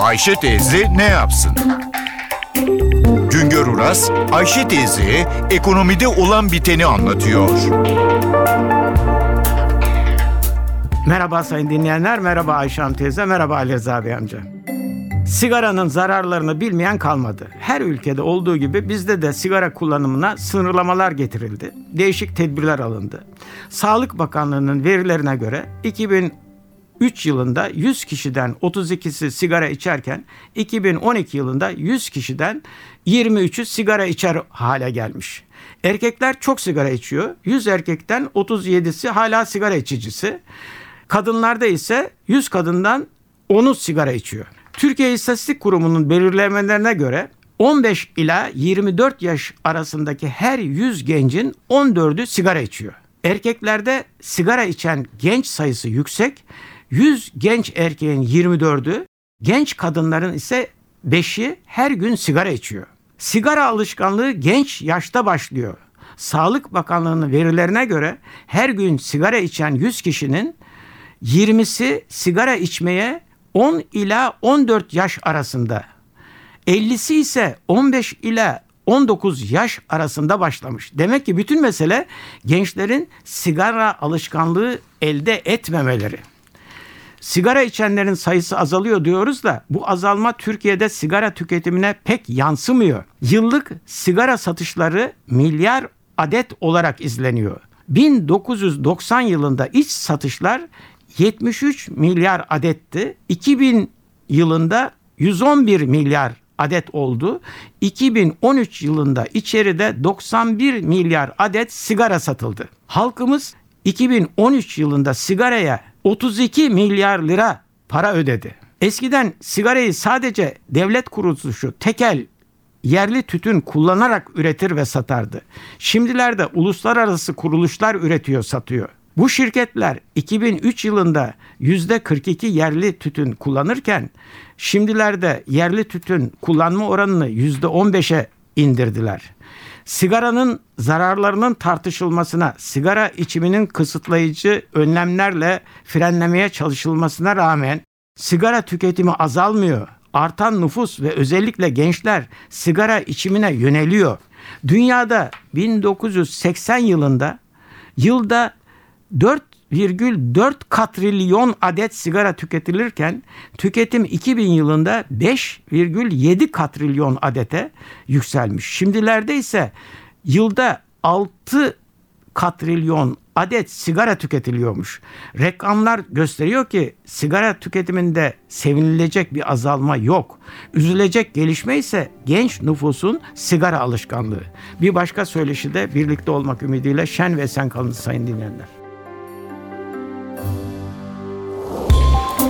Ayşe teyze ne yapsın? Güngör Uras, Ayşe teyze ekonomide olan biteni anlatıyor. Merhaba sayın dinleyenler, merhaba Ayşe Hanım teyze, merhaba Ali Rıza Bey amca. Sigaranın zararlarını bilmeyen kalmadı. Her ülkede olduğu gibi bizde de sigara kullanımına sınırlamalar getirildi. Değişik tedbirler alındı. Sağlık Bakanlığı'nın verilerine göre 2003 yılında 100 kişiden 32'si sigara içerken 2012 yılında 100 kişiden 23'ü sigara içer hale gelmiş. Erkekler çok sigara içiyor. 100 erkekten 37'si hala sigara içicisi. Kadınlarda ise 100 kadından 10'u sigara içiyor. Türkiye İstatistik Kurumu'nun belirlemelerine göre 15 ila 24 yaş arasındaki her 100 gencin 14'ü sigara içiyor. Erkeklerde sigara içen genç sayısı yüksek. 100 genç erkeğin 24'ü, genç kadınların ise 5'i her gün sigara içiyor. Sigara alışkanlığı genç yaşta başlıyor. Sağlık Bakanlığı'nın verilerine göre her gün sigara içen 100 kişinin 20'si sigara içmeye 10 ila 14 yaş arasında. 50'si ise 15 ila 19 yaş arasında başlamış. Demek ki bütün mesele gençlerin sigara alışkanlığı elde etmemeleri. Sigara içenlerin sayısı azalıyor diyoruz da bu azalma Türkiye'de sigara tüketimine pek yansımıyor. Yıllık sigara satışları milyar adet olarak izleniyor. 1990 yılında iç satışlar 73 milyar adetti. 2000 yılında 111 milyar adet oldu. 2013 yılında içeride 91 milyar adet sigara satıldı. Halkımız 2013 yılında sigaraya 32 milyar lira para ödedi. Eskiden sigarayı sadece devlet kuruluşu tekel yerli tütün kullanarak üretir ve satardı. Şimdilerde uluslararası kuruluşlar üretiyor, satıyor. Bu şirketler 2003 yılında %42 yerli tütün kullanırken şimdilerde yerli tütün kullanma oranını %15'e indirdiler. Sigaranın zararlarının tartışılmasına, sigara içiminin kısıtlayıcı önlemlerle frenlemeye çalışılmasına rağmen sigara tüketimi azalmıyor. Artan nüfus ve özellikle gençler sigara içimine yöneliyor. Dünyada 1980 yılında yılda 4,4 katrilyon adet sigara tüketilirken tüketim 2000 yılında 5,7 katrilyon adete yükselmiş. Şimdilerde ise yılda 6 katrilyon adet sigara tüketiliyormuş. Rakamlar gösteriyor ki sigara tüketiminde sevinilecek bir azalma yok. Üzülecek gelişme ise genç nüfusun sigara alışkanlığı. Bir başka söyleşi de birlikte olmak ümidiyle şen ve sen kalın sayın dinleyenler.